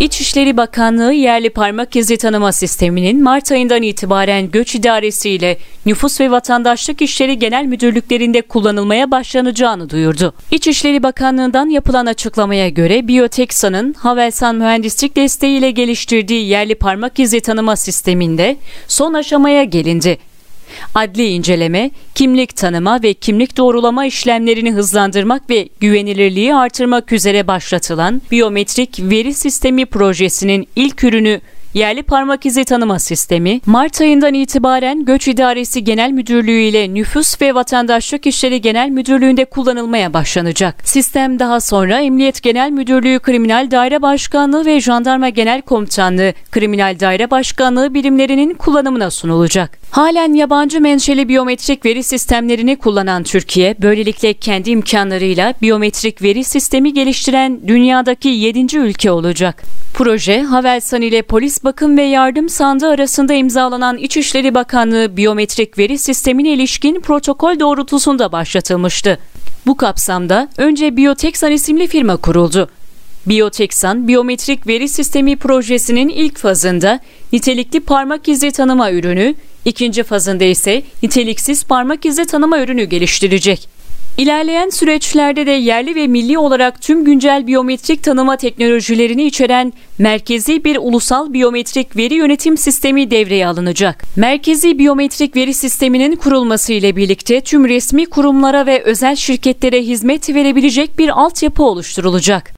İçişleri Bakanlığı yerli parmak izi tanıma sisteminin Mart ayından itibaren göç idaresi ile Nüfus ve Vatandaşlık İşleri Genel Müdürlüklerinde kullanılmaya başlanacağını duyurdu. İçişleri Bakanlığı'ndan yapılan açıklamaya göre Biyoteksa'nın Havelsan Mühendislik desteğiyle geliştirdiği yerli parmak izi tanıma sisteminde son aşamaya gelindi. Adli inceleme, kimlik tanıma ve kimlik doğrulama işlemlerini hızlandırmak ve güvenilirliği artırmak üzere başlatılan biyometrik veri sistemi projesinin ilk ürünü yerli parmak izi tanıma sistemi, Mart ayından itibaren Göç İdaresi Genel Müdürlüğü ile Nüfus ve Vatandaşlık İşleri Genel Müdürlüğü'nde kullanılmaya başlanacak. Sistem daha sonra Emniyet Genel Müdürlüğü Kriminal Daire Başkanlığı ve Jandarma Genel Komutanlığı Kriminal Daire Başkanlığı birimlerinin kullanımına sunulacak. Halen yabancı menşeli biyometrik veri sistemlerini kullanan Türkiye, böylelikle kendi imkanlarıyla biyometrik veri sistemi geliştiren dünyadaki 7. ülke olacak. Proje, Havelsan ile Polis Bakım ve Yardım Sandığı arasında imzalanan İçişleri Bakanlığı biyometrik veri sistemine ilişkin protokol doğrultusunda başlatılmıştı. Bu kapsamda önce Bioteksan isimli firma kuruldu. Bioteksan, biyometrik veri sistemi projesinin ilk fazında nitelikli parmak izi tanıma ürünü, ikinci fazında ise niteliksiz parmak izi tanıma ürünü geliştirecek. İlerleyen süreçlerde de yerli ve milli olarak tüm güncel biyometrik tanıma teknolojilerini içeren merkezi bir ulusal biyometrik veri yönetim sistemi devreye alınacak. Merkezi biyometrik veri sisteminin kurulması ile birlikte tüm resmi kurumlara ve özel şirketlere hizmet verebilecek bir altyapı oluşturulacak.